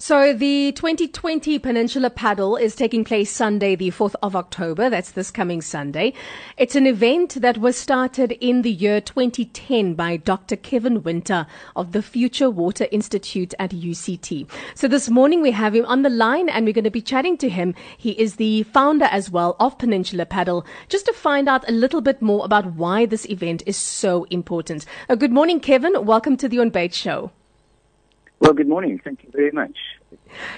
So the 2020 Peninsula Paddle is taking place Sunday, the 4th of October. That's this coming Sunday. It's an event that was started in the year 2010 by Dr. Kevin Winter of the Future Water Institute at UCT. So this morning we have him on the line and we're going to be chatting to him. He is the founder as well of Peninsula Paddle, just to find out a little bit more about why this event is so important. Uh, good morning, Kevin. Welcome to the On Bait Show. Well, good morning. Thank you very much.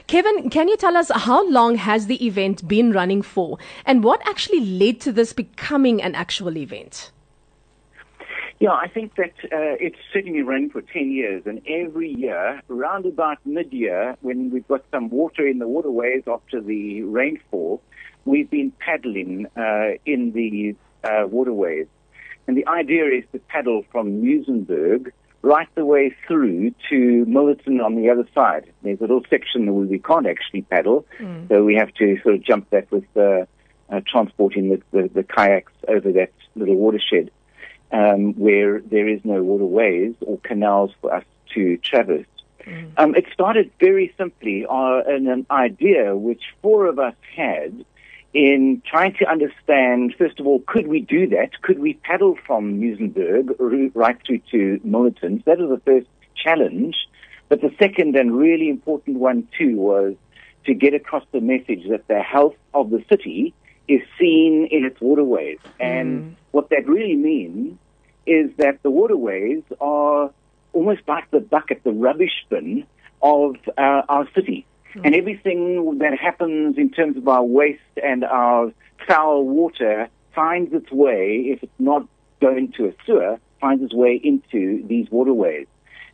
Kevin, can you tell us how long has the event been running for and what actually led to this becoming an actual event? Yeah, I think that uh, it's certainly running for 10 years, and every year, around about mid year, when we've got some water in the waterways after the rainfall, we've been paddling uh, in the uh, waterways. And the idea is to paddle from Muizenberg right the way through to Milnerton on the other side. There's a little section where we can't actually paddle, mm. so we have to sort of jump that with uh, uh, transporting the, the, the, kayaks over that little watershed um, where there is no waterways or canals for us to traverse. Mm. Um, it started very simply uh, in an idea which four of us had in trying to understand, first of all, could we do that? Could we paddle from Muizenberg right through to Milnerton? That was the first challenge. But the second and really important one, too, was to get across the message that the health of the city is seen in its waterways. And mm. what that really means is that the waterways are almost like the bucket, the rubbish bin of uh, our city. And everything that happens in terms of our waste and our foul water finds its way, if it's not going to a sewer, finds its way into these waterways.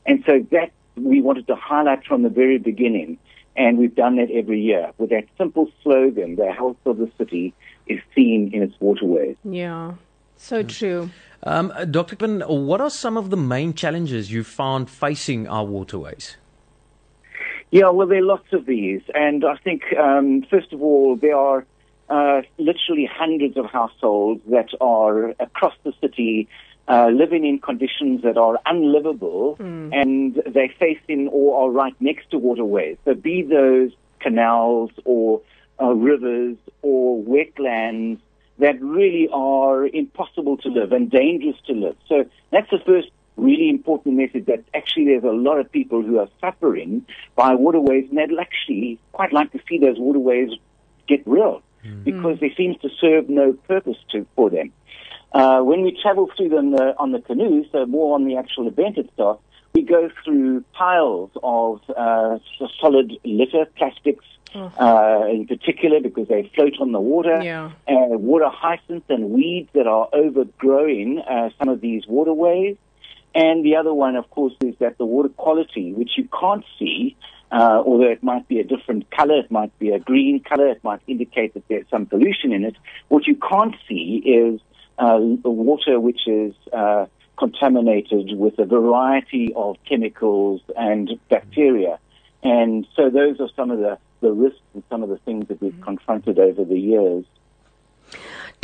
And so that we wanted to highlight from the very beginning. And we've done that every year with that simple slogan, the health of the city is seen in its waterways. Yeah, so true. Um, Dr. Kevin, what are some of the main challenges you found facing our waterways? Yeah, well, there are lots of these. And I think, um, first of all, there are uh, literally hundreds of households that are across the city uh, living in conditions that are unlivable mm. and they're facing or are right next to waterways. So be those canals or uh, rivers or wetlands that really are impossible to live and dangerous to live. So that's the first really important message that actually there's a lot of people who are suffering by waterways and they'd actually quite like to see those waterways get real mm. because they seems to serve no purpose to, for them. Uh, when we travel through them uh, on the canoe, so more on the actual event itself, we go through piles of uh, solid litter, plastics, oh. uh, in particular because they float on the water, yeah. uh, water hyacinths and weeds that are overgrowing uh, some of these waterways. And the other one, of course, is that the water quality, which you can't see, uh, although it might be a different color, it might be a green color, it might indicate that there's some pollution in it. What you can't see is uh, water which is uh, contaminated with a variety of chemicals and bacteria. And so those are some of the, the risks and some of the things that we've confronted over the years.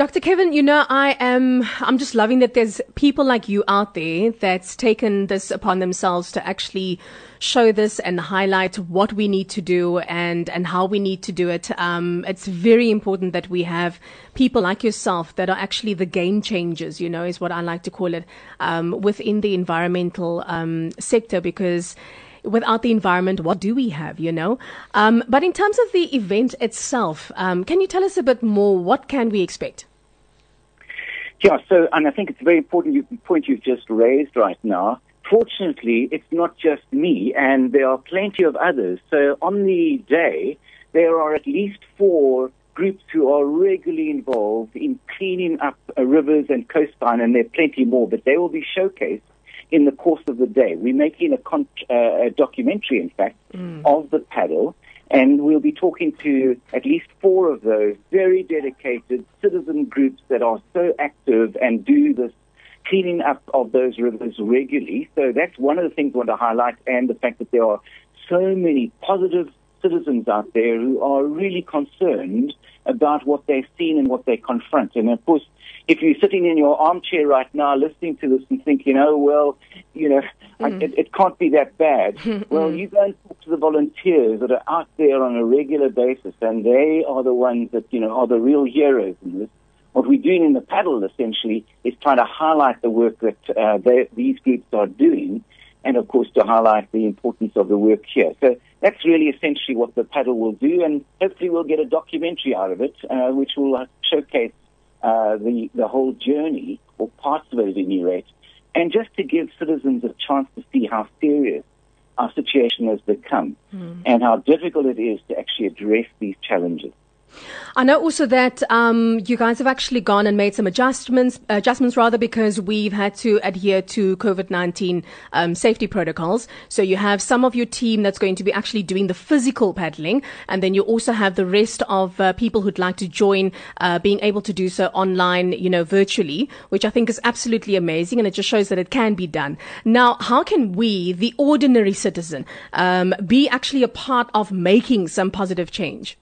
Dr. Kevin, you know, I am, I'm just loving that there's people like you out there that's taken this upon themselves to actually show this and highlight what we need to do and, and how we need to do it. Um, it's very important that we have people like yourself that are actually the game changers, you know, is what I like to call it, um, within the environmental, um, sector because without the environment, what do we have, you know? Um, but in terms of the event itself, um, can you tell us a bit more? What can we expect? Yeah, so, and I think it's a very important point you've just raised right now. Fortunately, it's not just me, and there are plenty of others. So on the day, there are at least four groups who are regularly involved in cleaning up uh, rivers and coastline, and there are plenty more, but they will be showcased in the course of the day. We're making a, con- uh, a documentary, in fact, mm. of the paddle, and we'll be talking to at least four of those very dedicated citizen groups that are so active and do this cleaning up of those rivers regularly. So that's one of the things I want to highlight, and the fact that there are so many positive citizens out there who are really concerned about what they've seen and what they confront. And of course, if you're sitting in your armchair right now listening to this and thinking, oh, well, you know, mm. I, it, it, can't be that bad. well, you go and talk to the volunteers that are out there on a regular basis, and they are the ones that, you know, are the real heroes in this. What we're doing in the paddle, essentially, is trying to highlight the work that uh, they, these groups are doing, and of course, to highlight the importance of the work here. So that's really essentially what the paddle will do, and hopefully we'll get a documentary out of it, uh, which will showcase uh, the the whole journey or parts of it at any rate, and just to give citizens a chance to see how serious our situation has become mm. and how difficult it is to actually address these challenges. I know also that um, you guys have actually gone and made some adjustments, adjustments rather, because we've had to adhere to COVID nineteen um, safety protocols. So you have some of your team that's going to be actually doing the physical paddling, and then you also have the rest of uh, people who'd like to join, uh, being able to do so online, you know, virtually, which I think is absolutely amazing, and it just shows that it can be done. Now, how can we, the ordinary citizen, um, be actually a part of making some positive change?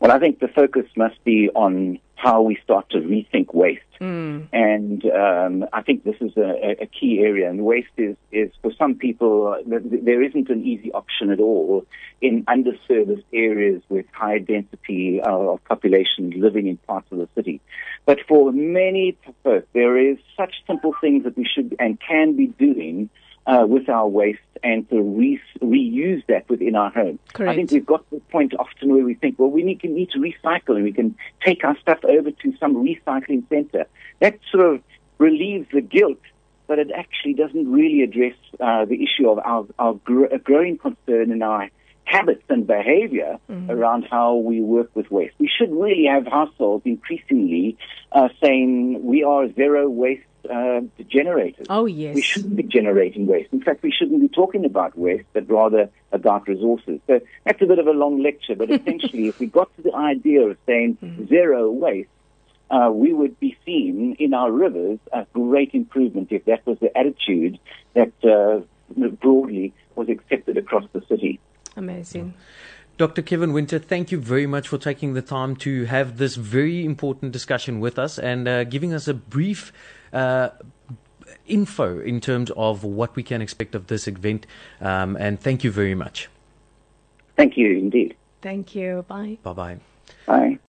Well, I think the focus must be on how we start to rethink waste. Mm. And um, I think this is a, a, key area. And waste is, is for some people, there isn't an easy option at all in underserviced areas with high density uh, of population living in parts of the city. But for many folk, there is such simple things that we should and can be doing uh, with our waste and to re- reuse that within our home. Correct. I think we've got to the point often where we think, well, we need, need to recycle and we can take our stuff over to some recycling center. That sort of relieves the guilt, but it actually doesn't really address uh, the issue of our, our gr- growing concern in our habits and behavior mm-hmm. around how we work with waste. We should really have households increasingly uh, saying we are zero waste uh, generators. Oh, yes. We shouldn't be generating waste. In fact, we shouldn't be talking about waste, but rather about resources. So that's a bit of a long lecture, but essentially, if we got to the idea of saying mm. zero waste, uh, we would be seen in our rivers a great improvement if that was the attitude that uh, broadly was accepted across the city. Amazing. Dr. Kevin Winter, thank you very much for taking the time to have this very important discussion with us and uh, giving us a brief uh, info in terms of what we can expect of this event. Um, and thank you very much. Thank you indeed. Thank you. Bye. Bye bye. Bye.